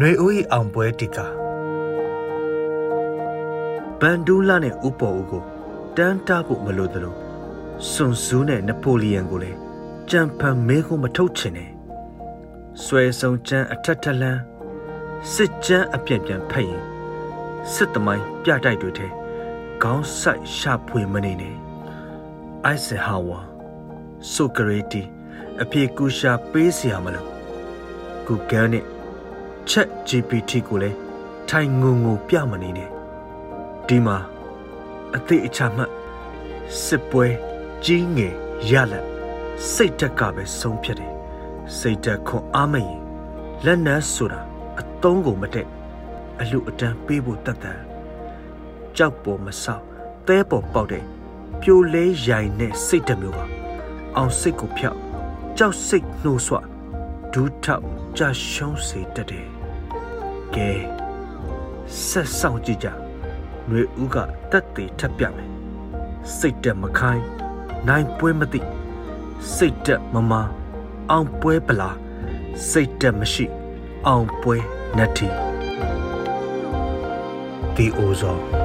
ຫນွေဦး၏အောင်ပွဲတီကာဘန်ဒူးလာနဲ့ဥပေါ်ဦးကိုတန်းတားဖို့မလိုသလိုစွန်ဆူးနဲ့နပိုလီယံကိုလည်းကြံဖန်မဲခုမထုတ်ချင်နဲ့ဆွဲဆောင်ချမ်းအထက်ထလန်းစစ်ချမ်းအပြန့်ပြန့်ဖက်ရင်စစ်သမိုင်းပြတိုက်တွေထဲခေါင်းဆိုင်ရှာဖွေမနေနဲ့အိုက်ဆဟာဝါဆိုကရေတီအပြေကူရှာပေးစရာမလိုဂူဂန်နဲ့ Chat GPT ကိုလည်းထိုင်ငုံငုံပြမနေနဲ့ဒီမှာအသေးအချာမှတ်စစ်ပွဲကြီးငယ်ရလက်စိတ်တက်ကပဲဆုံးဖြတ်တယ်စိတ်တက်ခွန်အားမရင်လက်နက်ဆိုတာအသုံးကိုမတက်အလူအတန်းပေးဖို့တတ်တယ်ကြောက်ပေါ်မဆောက်သဲပေါ်ပေါက်တဲ့ပြိုလဲရိုင်နဲ့စိတ်တမျိုးပါအောင်စိတ်ကိုဖြောက်ကြောက်စိတ်နှိုးဆွဒူးထောက်ကြရှုံးစေတတ်တယ် ကဲဆက်ဆောင်ကြည့်ကြຫນွေဦးကတက်သေးထပ်ပြမယ်စိတ်တက်မခိုင်းနိုင်ပွဲမသိစိတ်တက်မမအောင်ပွဲပလာစိတ်တက်မရှိ အောင်ပွဲနတ်တီဒီအိုဇော